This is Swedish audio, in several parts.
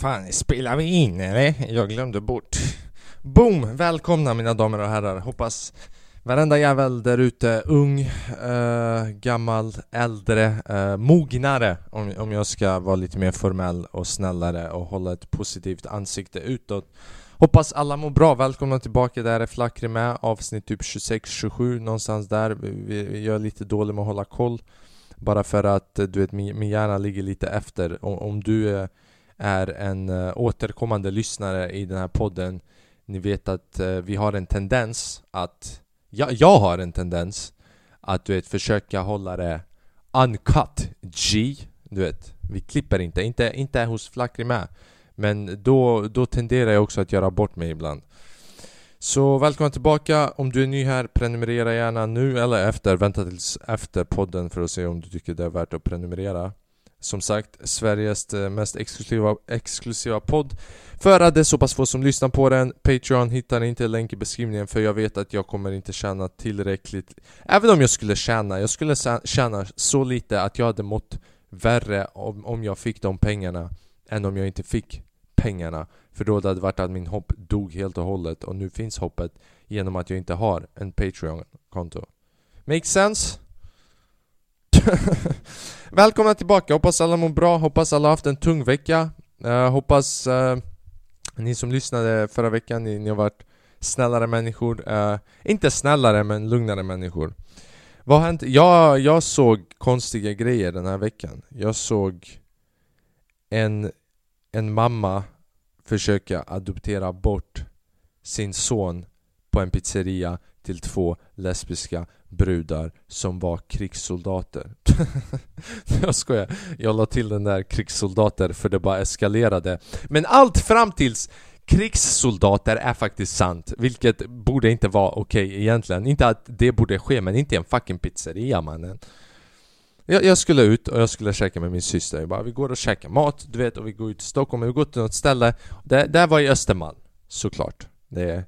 Fan, spelar vi in eller? Jag glömde bort. Boom! Välkomna mina damer och herrar. Hoppas varenda jävel där ute, ung, äh, gammal, äldre, äh, mognare om, om jag ska vara lite mer formell och snällare och hålla ett positivt ansikte utåt. Hoppas alla mår bra, välkomna tillbaka, där är Flackre med, avsnitt typ 26-27 någonstans där. Vi, vi gör lite dåligt med att hålla koll. Bara för att eh, du vet, min, min hjärna ligger lite efter. Om, om du är är en eh, återkommande lyssnare i den här podden. Ni vet att eh, vi har en tendens att ja, Jag har en tendens att du vet försöka hålla det uncut G. Du vet, vi klipper inte, inte, inte hos Flackri med. Men då, då tenderar jag också att göra bort mig ibland. Så välkommen tillbaka, om du är ny här prenumerera gärna nu eller efter, vänta tills efter podden för att se om du tycker det är värt att prenumerera som sagt, Sveriges eh, mest exklusiva, exklusiva podd. För att det är så pass få som lyssnar på den Patreon hittar ni inte länk i beskrivningen för jag vet att jag kommer inte tjäna tillräckligt. Även om jag skulle tjäna, jag skulle tjäna så lite att jag hade mått värre om, om jag fick de pengarna Än om jag inte fick pengarna. För då hade det varit att min hopp dog helt och hållet och nu finns hoppet genom att jag inte har en Patreon-konto. Make sense? Välkomna tillbaka, hoppas alla mår bra, hoppas alla haft en tung vecka. Uh, Hoppas uh, ni som lyssnade förra veckan, ni, ni har varit snällare människor. Uh, Inte snällare men lugnare människor. Vad har hänt? Jag, jag såg konstiga grejer den här veckan. Jag såg en, en mamma försöka adoptera bort sin son på en pizzeria till två lesbiska brudar som var krigssoldater. Jag skojar, jag la till den där krigssoldater för det bara eskalerade. Men allt fram tills krigssoldater är faktiskt sant Vilket borde inte vara okej okay egentligen. Inte att det borde ske men inte i en fucking pizzeria mannen. Jag, jag, skulle ut och jag skulle käka med min syster. Jag bara, Vi går och käkar mat, du vet, och vi går ut till Stockholm. Och vi går till något ställe. Det, det var i Östermalm, såklart. Det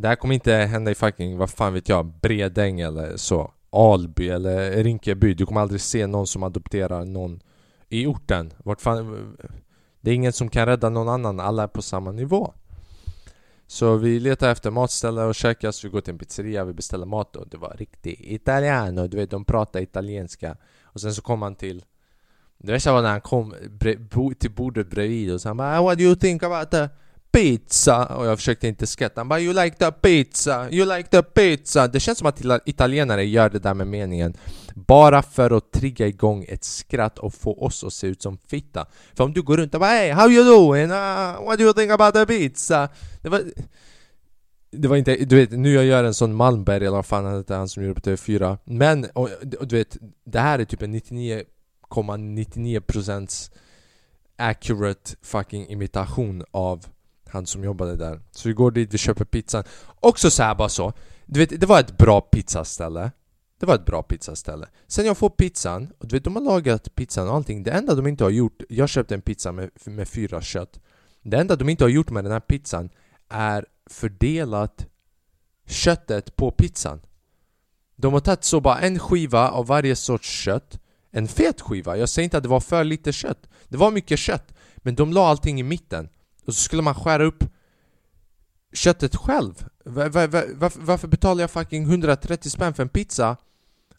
det här kommer inte hända i fucking, vad fan vet jag, Bredäng eller så. Alby eller Rinkeby. Du kommer aldrig se någon som adopterar någon i orten. Vart fan, Det är ingen som kan rädda någon annan, alla är på samma nivå. Så vi letar efter matställe och käkar, så vi går till en pizzeria, vi beställer mat och det var riktigt italiano, du vet de pratar italienska. Och sen så kom han till Det värsta var när han kom till bordet bredvid och så han bara 'What do you think about the pizza och jag försökte inte skratta. Han bara 'You like the pizza, you like the pizza' Det känns som att italienare gör det där med meningen bara för att trigga igång ett skratt och få oss att se ut som fitta. För om du går runt och bara 'Hey, how you doing? Uh, what do you think about the pizza?' Det var... Det var inte, du vet, nu jag gör en sån Malmberg eller vad fan han är han som gjorde på TV4 Men, och, och, du vet, det här är typ en 99,99% ,99 accurate fucking imitation av han som jobbade där. Så vi går dit, vi köper pizzan Också så här bara så Du vet, det var ett bra pizzaställe. Det var ett bra pizzaställe. Sen jag får pizzan, och du vet de har lagat pizzan och allting. Det enda de inte har gjort Jag köpte en pizza med, med fyra kött. Det enda de inte har gjort med den här pizzan Är fördelat köttet på pizzan. De har tagit så bara en skiva av varje sorts kött. En fet skiva, jag säger inte att det var för lite kött. Det var mycket kött. Men de la allting i mitten och så skulle man skära upp köttet själv. Var, var, var, varför betalar jag fucking 130 spänn för en pizza?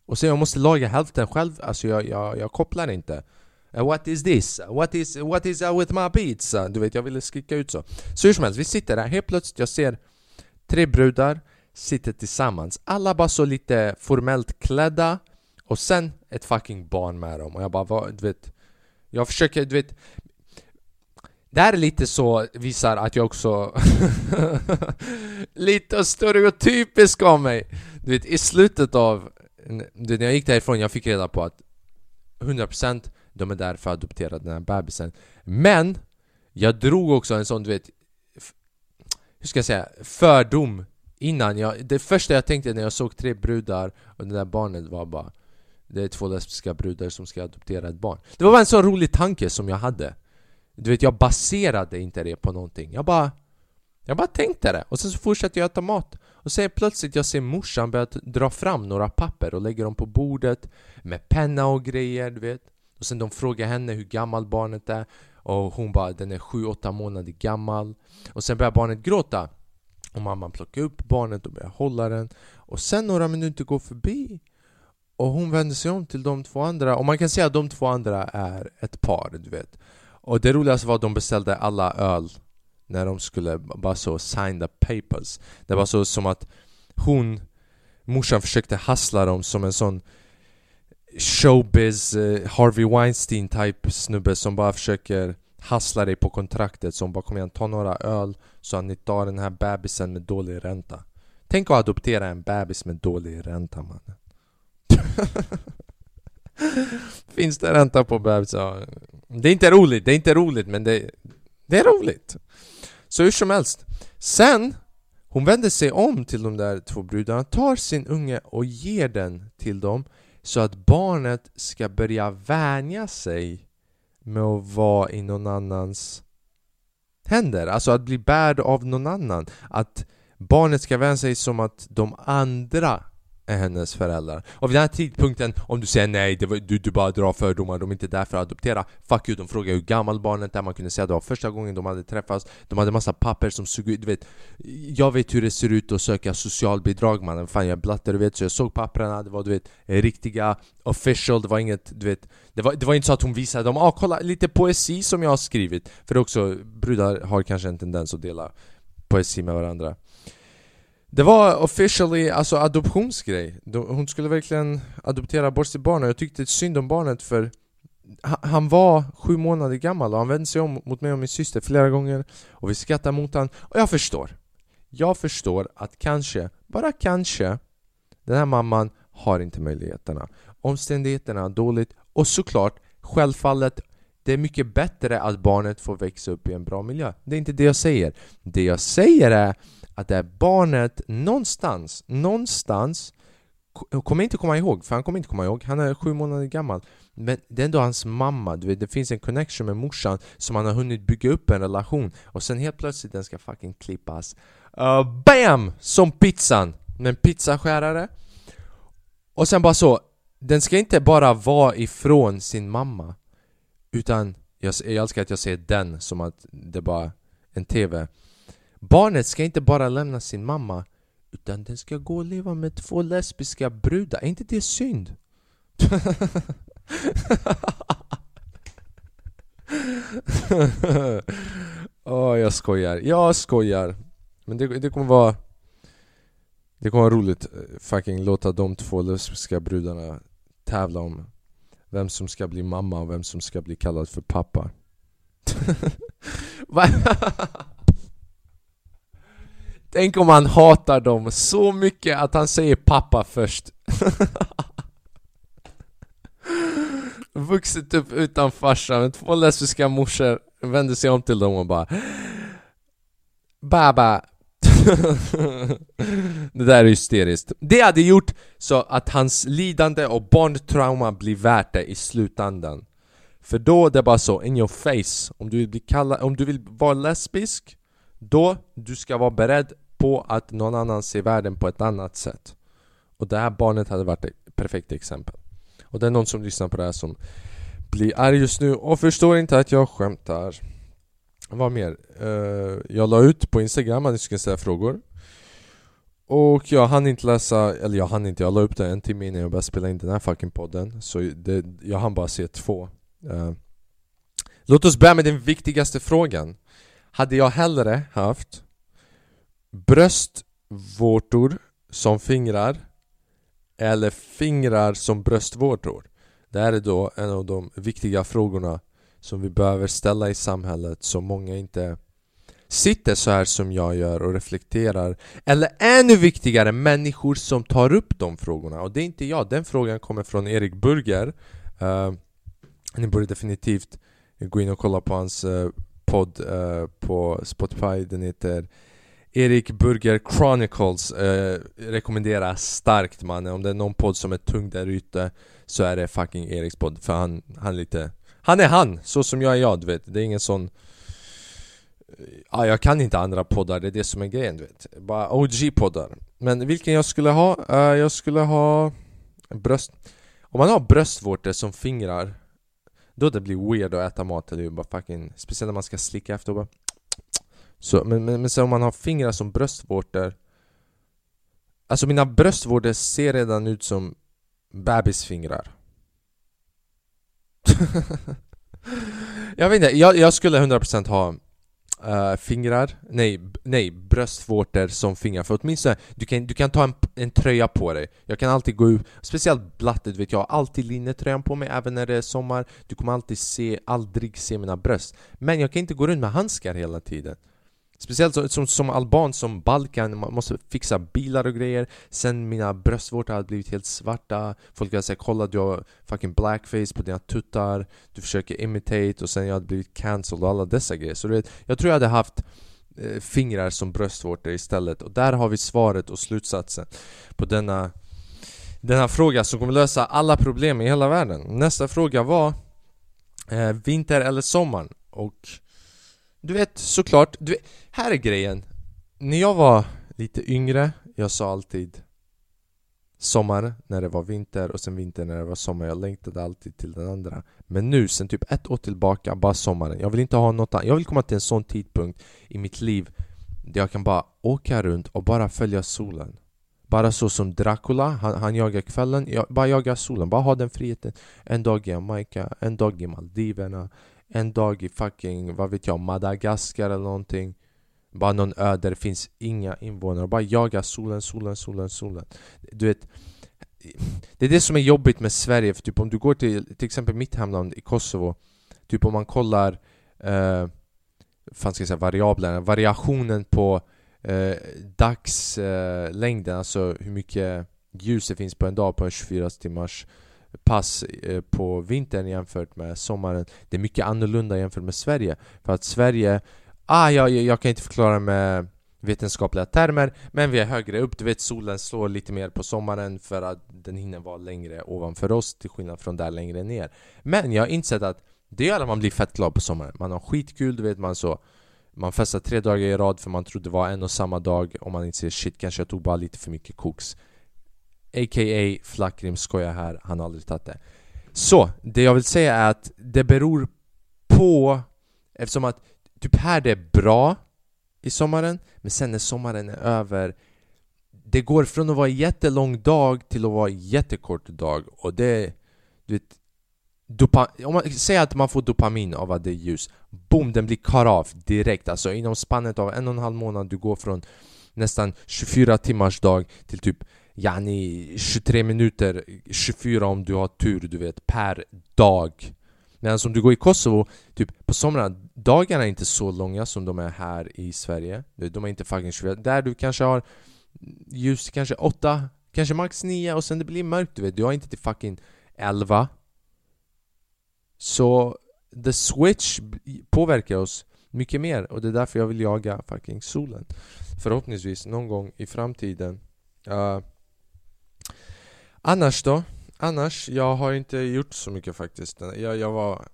Och sen jag måste laga hälften själv, alltså jag, jag, jag kopplar inte. Uh, what is this? Uh, what is, what is uh, with my pizza? Du vet, jag ville skrika ut så. Så hur som helst, vi sitter där, helt plötsligt jag ser tre brudar sitter tillsammans. Alla bara så lite formellt klädda och sen ett fucking barn med dem. Och jag bara, vad, du vet Jag försöker, du vet det här är lite så, visar att jag också Lite stereotypisk av mig! Du vet, i slutet av du, När jag gick därifrån, jag fick reda på att 100% de är där för att adoptera den här bebisen Men Jag drog också en sån, du vet Hur ska jag säga? Fördom Innan jag, det första jag tänkte när jag såg tre brudar och det där barnet var bara Det är två lesbiska brudar som ska adoptera ett barn Det var bara en sån rolig tanke som jag hade du vet, jag baserade inte det på någonting. Jag bara... Jag bara tänkte det. Och sen så fortsatte jag äta mat. Och sen plötsligt jag ser morsan börja dra fram några papper och lägger dem på bordet med penna och grejer, du vet. Och sen de frågar henne hur gammal barnet är. Och hon bara, den är 7-8 månader gammal Och sen börjar barnet gråta Och mamman plockar upp barnet och börjar hålla den Och sen några minuter går förbi Och hon vänder sig om till de två andra Och man kan säga att de två andra är ett par, du vet och det roligaste var att de beställde alla öl När de skulle bara så sign the papers. Det var så som att hon Morsan försökte hassla dem som en sån showbiz eh, Harvey Weinstein type snubbe som bara försöker hassla dig på kontraktet. Som bara kom igen, ta några öl så att ni tar den här bebisen med dålig ränta. Tänk att adoptera en bebis med dålig ränta mannen. Finns det ränta på bebisar? Det är inte roligt, det är inte roligt men det, det är roligt. Så hur som helst. Sen Hon vänder sig om till de där två brudarna, tar sin unge och ger den till dem så att barnet ska börja vänja sig med att vara i någon annans händer, alltså att bli bärd av någon annan. Att barnet ska vänja sig som att de andra är hennes föräldrar. Och vid den här tidpunkten, om du säger nej, var, du, du bara drar fördomar, de är inte där för att adoptera. Fuck you, de frågar hur gammal barnet är, man kunde säga att det var första gången de hade träffats. De hade massa papper som såg ut, du vet Jag vet hur det ser ut att söka socialbidrag mannen, fan jag är blatte du vet Så jag såg papperna, det var du vet riktiga official, det var inget, du vet Det var, det var inte så att hon visade dem, ah kolla lite poesi som jag har skrivit. För också, brudar har kanske en tendens att dela poesi med varandra det var officially alltså adoptionsgrej. Hon skulle verkligen adoptera bort sitt barn och jag tyckte synd om barnet för han var sju månader gammal och han vände sig om mot mig och min syster flera gånger och vi skrattade mot honom och jag förstår. Jag förstår att kanske, bara kanske, den här mamman har inte möjligheterna. Omständigheterna är dåligt och såklart, självfallet, det är mycket bättre att barnet får växa upp i en bra miljö. Det är inte det jag säger. Det jag säger är att det här barnet någonstans, någonstans kommer inte komma ihåg, för han kommer inte komma ihåg, han är sju månader gammal. Men det är ändå hans mamma, du vet, det finns en connection med morsan som han har hunnit bygga upp en relation. Och sen helt plötsligt den ska fucking klippas. Uh, BAM! Som pizzan! Med en pizzaskärare Och sen bara så, den ska inte bara vara ifrån sin mamma Utan, jag, jag älskar att jag säger den som att det bara är en TV Barnet ska inte bara lämna sin mamma utan den ska gå och leva med två lesbiska brudar. Är inte det synd? Åh, oh, jag skojar. Jag skojar. Men det, det kommer vara... Det kommer vara roligt eh, fucking låta de två lesbiska brudarna tävla om vem som ska bli mamma och vem som ska bli kallad för pappa. Tänk om han hatar dem så mycket att han säger pappa först. Vuxit upp utan farsa med två lesbiska morsor Vänder sig om till dem och bara Baba. Det där är hysteriskt. Det hade gjort så att hans lidande och barntrauma blir värt det i slutändan. För då det är bara så, in your face. Om du vill bli kallad, om du vill vara lesbisk Då, du ska vara beredd på att någon annan ser världen på ett annat sätt. Och det här barnet hade varit ett perfekt exempel. Och det är någon som lyssnar på det här som blir arg just nu och förstår inte att jag skämtar. Vad mer? Eh, jag la ut på Instagram att ni skulle ställa frågor. Och jag hann inte läsa, eller jag hann inte, jag la upp det en timme innan jag började spela in den här fucking podden. Så det, jag hann bara se två. Eh, låt oss börja med den viktigaste frågan. Hade jag hellre haft bröstvårtor som fingrar eller fingrar som bröstvårtor? Det här är då en av de viktiga frågorna som vi behöver ställa i samhället så många inte sitter så här som jag gör och reflekterar. Eller ännu viktigare, människor som tar upp de frågorna. Och det är inte jag, den frågan kommer från Erik Burger. Uh, Ni borde definitivt gå in och kolla på hans uh, podd uh, på Spotify. Den heter Erik Burger Chronicles eh, rekommenderar starkt mannen Om det är någon podd som är tung där ute Så är det fucking Eriks podd. För han, han är lite Han är han! Så som jag är jag, du vet. Det är ingen sån eh, Ja, jag kan inte andra poddar, det är det som är grejen du vet. Bara OG-poddar Men vilken jag skulle ha? Uh, jag skulle ha bröst. Om man har bröstvårtor som fingrar Då det blir weird att äta mat, eller bara fucking, speciellt när man ska slicka efter och bara så, men, men, men så om man har fingrar som bröstvårtor Alltså mina bröstvårtor ser redan ut som bebisfingrar Jag vet inte, jag, jag skulle 100% ha uh, fingrar, nej, nej, bröstvårtor som fingrar. För åtminstone du kan, du kan ta en, en tröja på dig. Jag kan alltid gå ut, speciellt blattet vet jag, har alltid linnetröjan på mig även när det är sommar. Du kommer alltid se, aldrig se mina bröst. Men jag kan inte gå runt med handskar hela tiden. Speciellt som, som, alban, som Balkan, man måste fixa bilar och grejer. Sen mina bröstvårtor hade blivit helt svarta. Folk hade sagt 'Kolla du har fucking blackface på dina tuttar' Du försöker imitate. Och sen jag hade blivit cancelled och alla dessa grejer. Så du vet, jag tror jag hade haft eh, fingrar som bröstvårtor istället. Och där har vi svaret och slutsatsen på denna denna fråga som kommer lösa alla problem i hela världen. Nästa fråga var eh, Vinter eller sommar? Och du vet såklart, du vet, här är grejen. När jag var lite yngre, jag sa alltid Sommar när det var vinter och sen vinter när det var sommar. Jag längtade alltid till den andra. Men nu, sen typ ett år tillbaka, bara sommaren. Jag vill inte ha något annat Jag vill komma till en sån tidpunkt i mitt liv Där jag kan bara åka runt och bara följa solen. Bara så som Dracula, han, han jagar kvällen jag, Bara jaga solen, bara ha den friheten. En dag i Jamaica, en dag i Maldiverna en dag i fucking, vad vet jag, Madagaskar eller någonting. Bara någon ö där det finns inga invånare, bara jaga solen, solen, solen, solen. Du vet Det är det som är jobbigt med Sverige, för typ om du går till till exempel mitt hemland i Kosovo Typ om man kollar eh, fan ska jag säga, variablerna, variationen på eh, dagslängden, eh, alltså hur mycket ljus det finns på en dag på en 24 timmars pass eh, på vintern jämfört med sommaren. Det är mycket annorlunda jämfört med Sverige. För att Sverige, ah, jag, jag kan inte förklara med vetenskapliga termer Men vi är högre upp, du vet solen slår lite mer på sommaren för att den hinner vara längre ovanför oss till skillnad från där längre ner. Men jag har insett att det gör att man blir fett glad på sommaren. Man har skitkul, du vet man så man festar tre dagar i rad för man trodde det var en och samma dag och man inser shit kanske jag tog bara lite för mycket koks. A.k.a. Flackrim skojar här, han har aldrig tagit det Så, det jag vill säga är att det beror på Eftersom att typ här det är bra i sommaren Men sen när sommaren är över Det går från att vara en jättelång dag till att vara en jättekort dag och det... Du vet, dopa, om man säger att man får dopamin av att det är ljus Boom, den blir cut off direkt Alltså inom spannet av en och en halv månad du går från nästan 24 timmars dag till typ yani 23 minuter, 24 om du har tur du vet, per dag. Medan om du går i Kosovo, typ på somrarna, dagarna är inte så långa som de är här i Sverige. De är inte fucking 24, där du kanske har ljus kanske 8, kanske max 9 och sen det blir mörkt du vet, du har inte till fucking 11 Så the switch påverkar oss mycket mer och det är därför jag vill jaga fucking solen. Förhoppningsvis någon gång i framtiden. Uh, Annars då? Annars, jag har inte gjort så mycket faktiskt. Jag, jag var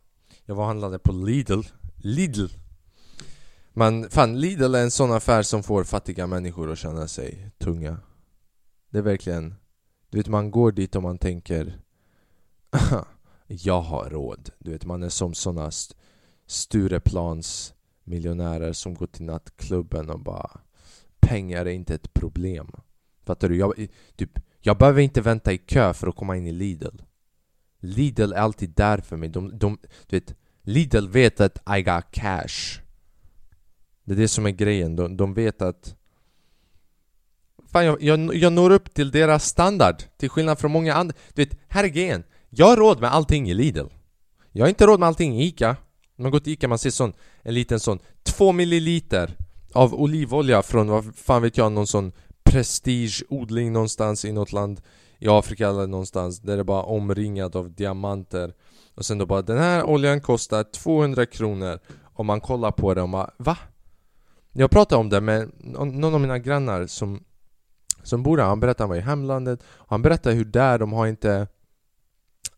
Jag var handlade på Lidl. Lidl. Men fan, Lidl är en sån affär som får fattiga människor att känna sig tunga. Det är verkligen Du vet, man går dit och man tänker Jag har råd. Du vet, man är som såna st Stureplans miljonärer som går till nattklubben och bara Pengar är inte ett problem. Fattar du? Jag, typ jag behöver inte vänta i kö för att komma in i Lidl. Lidl är alltid där för mig, de, de, du vet Lidl vet att I got cash. Det är det som är grejen, de, de vet att Fan jag, jag, jag når upp till deras standard Till skillnad från många andra. Du vet, här är grejen. Jag har råd med allting i Lidl. Jag har inte råd med allting i Ica. Man går till Ica, man ser sån En liten sån Två milliliter Av olivolja från, vad fan vet jag, någon sån prestigeodling någonstans i något land i Afrika eller någonstans där det bara är omringat av diamanter. Och sen då bara den här oljan kostar 200 kronor. Om man kollar på det och man va? Jag pratade om det med någon av mina grannar som som bor där, han berättade han var i hemlandet. Och han berättade hur där de har inte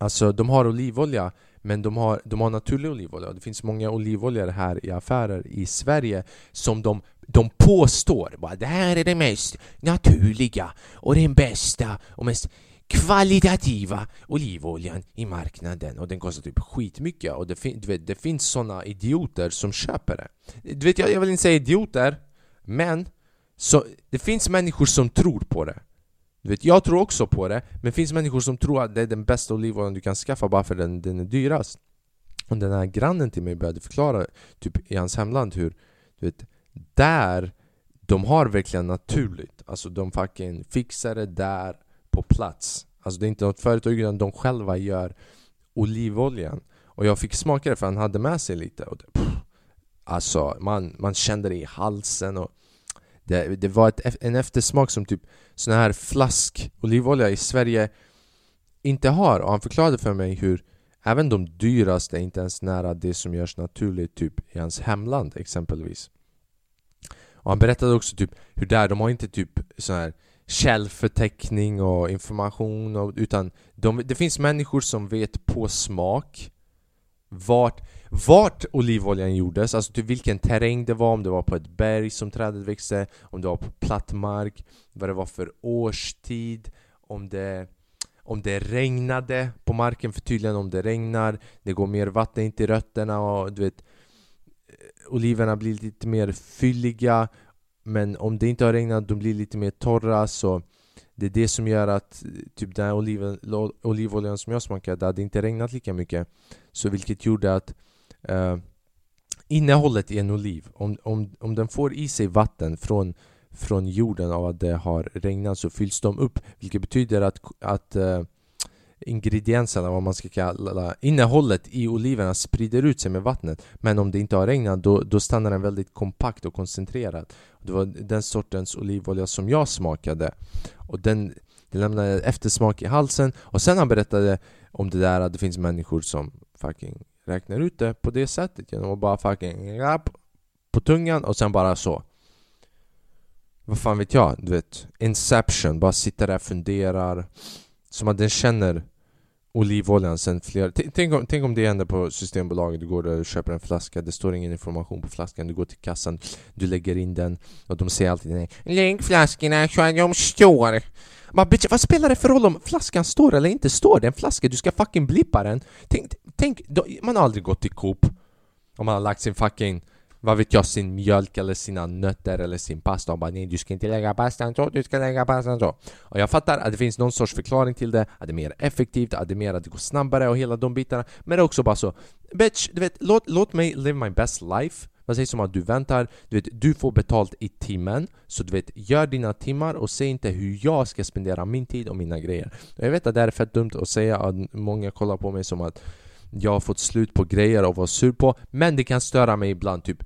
Alltså de har olivolja men de har, de har naturlig olivolja. Det finns många olivoljor här i affärer i Sverige som de de påstår att det här är det mest naturliga och den bästa och mest kvalitativa olivoljan i marknaden och den kostar typ skitmycket och det, fin vet, det finns såna idioter som köper det. Du vet, jag, jag vill inte säga idioter, men så, det finns människor som tror på det. Du vet, jag tror också på det, men det finns människor som tror att det är den bästa olivoljan du kan skaffa bara för att den, den är dyrast. Och den här grannen till mig började förklara typ i hans hemland hur, du vet, där de har verkligen naturligt. Alltså de fucking fixar det där på plats. Alltså det är inte något företag utan de själva gör olivoljan. Och jag fick smaka det för han hade med sig lite. Och det, pff, alltså man, man kände det i halsen och det, det var ett, en eftersmak som typ sån här flask olivolja i Sverige inte har. Och han förklarade för mig hur även de dyraste är inte ens nära det som görs naturligt typ i hans hemland exempelvis. Och han berättade också typ hur där, de har inte typ sån här källförteckning och information och, utan de, det finns människor som vet på smak vart, vart olivoljan gjordes, alltså typ vilken terräng det var, om det var på ett berg som trädet växte, om det var på platt mark, vad det var för årstid, om det om det regnade på marken, för tydligen om det regnar, det går mer vatten in till rötterna och du vet Oliverna blir lite mer fylliga men om det inte har regnat, de blir lite mer torra så det är det som gör att typ den här oliven, olivoljan som jag smakade, det hade inte regnat lika mycket. Så vilket gjorde att eh, innehållet i en oliv, om, om, om den får i sig vatten från, från jorden av att det har regnat så fylls de upp Vilket betyder att, att eh, ingredienserna, vad man ska kalla innehållet i oliverna sprider ut sig med vattnet. Men om det inte har regnat då, då stannar den väldigt kompakt och koncentrerad. Det var den sortens olivolja som jag smakade. Och den, det lämnade eftersmak i halsen. Och sen han berättade om det där att det finns människor som fucking räknar ut det på det sättet. Genom att bara fucking på tungan och sen bara så. Vad fan vet jag? Du vet, inception, bara sitta där och funderar. Som att den känner olivoljan sen flera... Tänk om, tänk om det händer på Systembolaget, du går och köper en flaska, det står ingen information på flaskan, du går till kassan, du lägger in den och de säger alltid nej. Lägg flaskorna så att de står. Man, bitch, vad spelar det för roll om flaskan står eller inte står? Det är en flaska, du ska fucking blippa den. Tänk, tänk man har aldrig gått till Coop om man har lagt sin fucking vad vet jag, sin mjölk eller sina nötter eller sin pasta och bara nej du ska inte lägga pastan så, du ska lägga pastan så. Och jag fattar att det finns någon sorts förklaring till det, att det är mer effektivt, att det är mer att det går snabbare och hela de bitarna. Men det är också bara så, bitch, du vet, låt, låt mig live my best life. Vad sägs om att du väntar, du vet, du får betalt i timmen Så du vet, gör dina timmar och säg inte hur jag ska spendera min tid och mina grejer och Jag vet att det är fett dumt att säga att många kollar på mig som att jag har fått slut på grejer att vara sur på Men det kan störa mig ibland typ.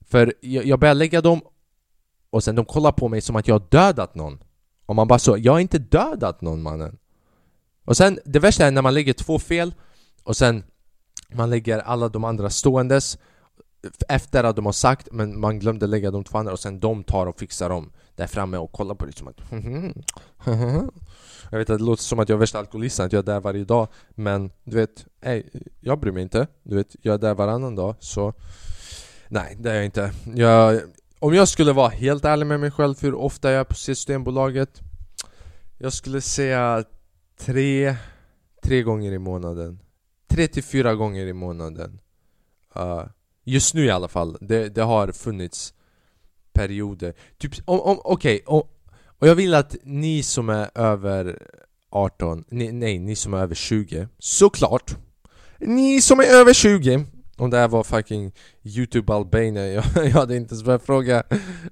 För jag, jag börjar lägga dem och sen de kollar på mig som att jag har dödat någon. Och man bara så, jag har inte dödat någon mannen. Och sen, det värsta är när man lägger två fel Och sen man lägger alla de andra ståendes efter att de har sagt, men man glömde lägga de två andra och sen de tar och fixar dem där framme och kollar på det som att mhm, mhm, mhm. Jag vet att det låter som att jag är värsta alkoholisten, att jag är där varje dag Men du vet, ej, jag bryr mig inte. Du vet, jag är där varannan dag så Nej, det är jag inte. Jag, Om jag skulle vara helt ärlig med mig själv hur ofta jag är på Systembolaget? Jag skulle säga tre, tre gånger i månaden. Tre till fyra gånger i månaden. Uh, Just nu i alla fall, det, det har funnits perioder. Typ, om, om, okej, okay, och jag vill att ni som är över 18, nej, nej, ni som är över 20, såklart! Ni som är över 20 om det här var fucking youtube Albania, jag, jag hade inte ens börjat fråga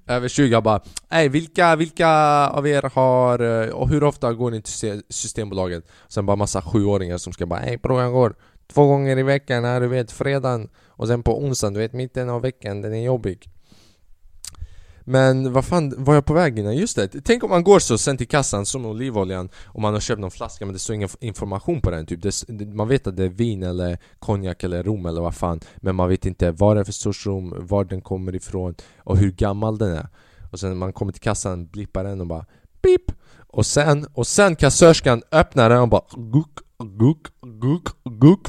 över 20 Jag bara Ey vilka, vilka av er har, eh, och hur ofta går ni till Systembolaget? Sen bara massa sjuåringar som ska bara Ey bror jag går två gånger i veckan här du vet fredagen Och sen på onsdagen, du vet mitten av veckan, den är jobbig men vad fan var jag på väg innan? Just det, tänk om man går så sen till kassan som olivoljan och man har köpt någon flaska men det står ingen information på den typ det, Man vet att det är vin eller konjak eller rom eller vad fan Men man vet inte vad det är för sorts rom, var den kommer ifrån och hur gammal den är Och sen när man kommer till kassan, blippar den och bara Pip! Och sen, och sen kassörskan öppnar den och bara guk, guk, guk, guk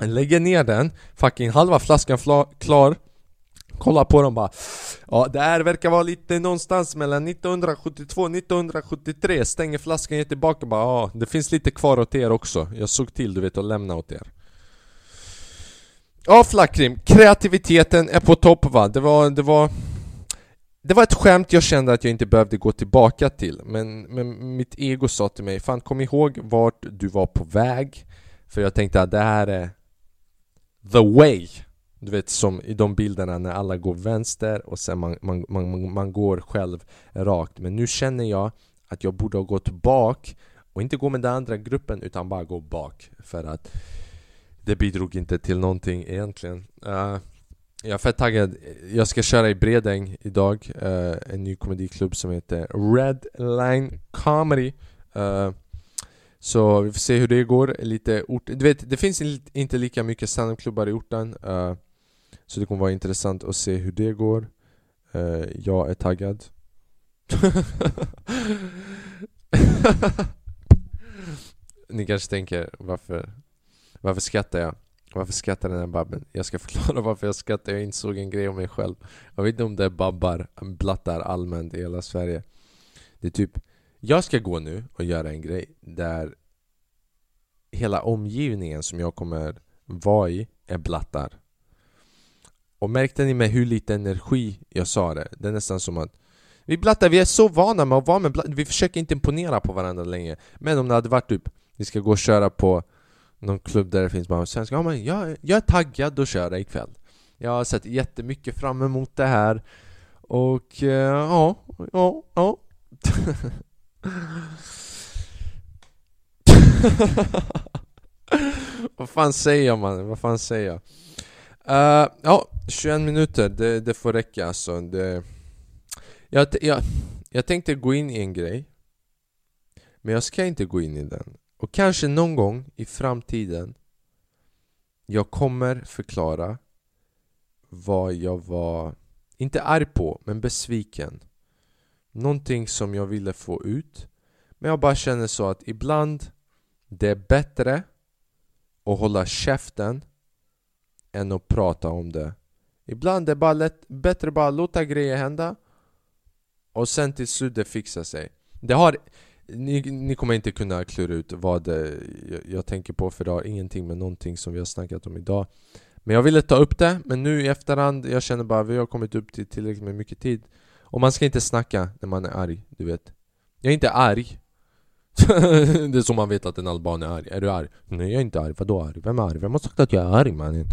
Lägger ner den, fucking halva flaskan klar Kolla på dem bara. Ja, det här verkar vara lite någonstans mellan 1972 och 1973 Stänger flaskan, ger tillbaka bara ja, det finns lite kvar åt er också. Jag såg till du vet att lämna åt er. Ja Flackrim, kreativiteten är på topp va? Det var, det var det var ett skämt jag kände att jag inte behövde gå tillbaka till. Men, men mitt ego sa till mig Fan kom ihåg vart du var på väg. För jag tänkte att det här är The way. Du vet som i de bilderna när alla går vänster och sen man, man, man, man går själv rakt Men nu känner jag att jag borde ha gått bak och inte gå med den andra gruppen utan bara gå bak För att det bidrog inte till någonting egentligen uh, jag är fett taggad. Jag ska köra i Bredäng idag, uh, en ny komediklubb som heter Red Line Comedy. Uh, så vi får se hur det går. Lite ort du vet, det finns inte lika mycket standupklubbar i orten. Uh, så det kommer vara intressant att se hur det går. Eh, jag är taggad. Ni kanske tänker, varför, varför skrattar jag? Varför skrattar den här babben? Jag ska förklara varför jag skrattar, jag insåg en grej om mig själv Jag vet inte om det är babbar, blattar allmänt i hela Sverige Det är typ Jag ska gå nu och göra en grej där Hela omgivningen som jag kommer vara i är blattar och märkte ni med hur lite energi jag sa det? Det är nästan som att Vi blattar, vi är så vana med att vara med blattar Vi försöker inte imponera på varandra längre Men om det hade varit typ Vi ska gå och köra på någon klubb där det finns bara svenskar. Ja, men jag, jag är taggad att köra ikväll. Jag har sett jättemycket fram emot det här. Och eh, ja, ja, ja. Vad fan säger man? Vad fan säger jag? Uh, ja, 21 minuter, det, det får räcka alltså. Det, jag, jag, jag tänkte gå in i en grej. Men jag ska inte gå in i den. Och kanske någon gång i framtiden jag kommer förklara vad jag var, inte arg på, men besviken. Någonting som jag ville få ut. Men jag bara känner så att ibland det är bättre att hålla käften än att prata om det. Ibland är det bara lätt, bättre att bara låta grejer hända och sen till slut det fixar sig. Det har ni, ni kommer inte kunna klura ut vad det, jag, jag tänker på för det har ingenting med någonting som vi har snackat om idag Men jag ville ta upp det, men nu i efterhand, jag känner bara att vi har kommit upp till tillräckligt med mycket tid Och man ska inte snacka när man är arg, du vet Jag är inte arg Det är så man vet att en alban är arg, är du arg? Nej jag är inte arg, vadå arg? Vem är arg? Vem har sagt att jag är arg mannen?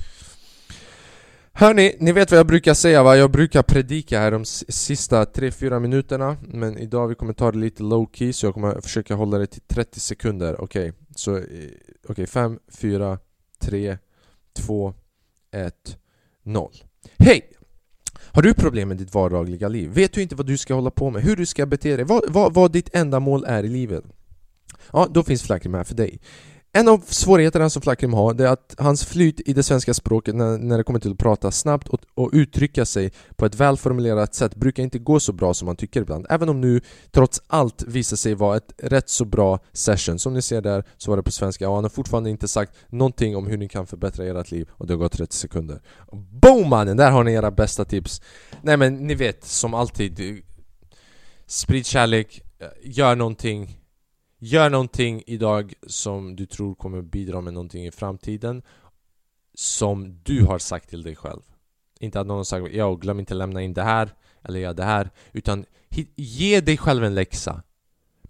Hörni, ni vet vad jag brukar säga va? Jag brukar predika här de sista 3-4 minuterna Men idag vi kommer ta det lite low key så jag kommer försöka hålla det till 30 sekunder Okej, okay. så eh, okej okay, 5, 4, 3, 2, 1, 0 Hej! Har du problem med ditt vardagliga liv? Vet du inte vad du ska hålla på med? Hur du ska bete dig? Vad, vad, vad ditt enda mål är i livet? Ja, då finns Flackrim här för dig en av svårigheterna som Flackrim har det är att hans flyt i det svenska språket när, när det kommer till att prata snabbt och, och, uttrycka sig på ett välformulerat sätt brukar inte gå så bra som man tycker ibland. Även om nu trots allt visar sig vara ett rätt så bra session. Som ni ser där så var det på svenska och han har fortfarande inte sagt någonting om hur ni kan förbättra ert liv och det har gått 30 sekunder. Boom mannen! Där har ni era bästa tips. Nej men ni vet, som alltid Sprid kärlek, gör någonting Gör någonting idag som du tror kommer bidra med någonting i framtiden Som du har sagt till dig själv. Inte att någon har sagt ja, glöm inte lämna in det här Eller gör det här. Utan ge dig själv en läxa.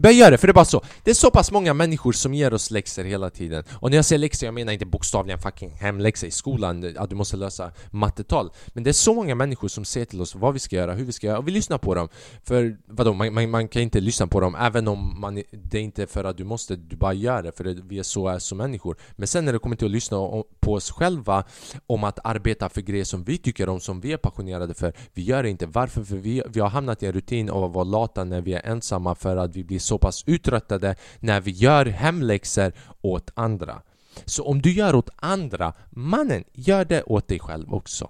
Börja göra det, för det är bara så. Det är så pass många människor som ger oss läxor hela tiden. Och när jag säger läxor, jag menar inte bokstavligen fucking hemläxa i skolan, att du måste lösa mattetal. Men det är så många människor som säger till oss vad vi ska göra, hur vi ska göra, och vi lyssnar på dem. För vadå, man, man, man kan inte lyssna på dem även om man, det är inte för att du måste, du bara gör det, för det, vi är så är som människor. Men sen när det kommer till att lyssna på oss själva om att arbeta för grejer som vi tycker om, som vi är passionerade för, vi gör det inte. Varför? För vi, vi har hamnat i en rutin av att vara lata när vi är ensamma för att vi blir så så pass uttröttade när vi gör hemläxor åt andra. Så om du gör åt andra, mannen, gör det åt dig själv också.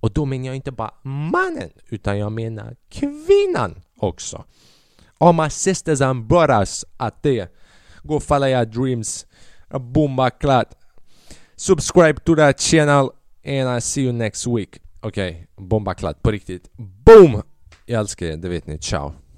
Och då menar jag inte bara mannen, utan jag menar kvinnan också. All my sisters and brothers out there, go follow your dreams. Bomba klart. Subscribe to that channel and I see you next week. Okej, okay, bombaklatt på riktigt. Boom! Jag älskar er, det vet ni. Ciao.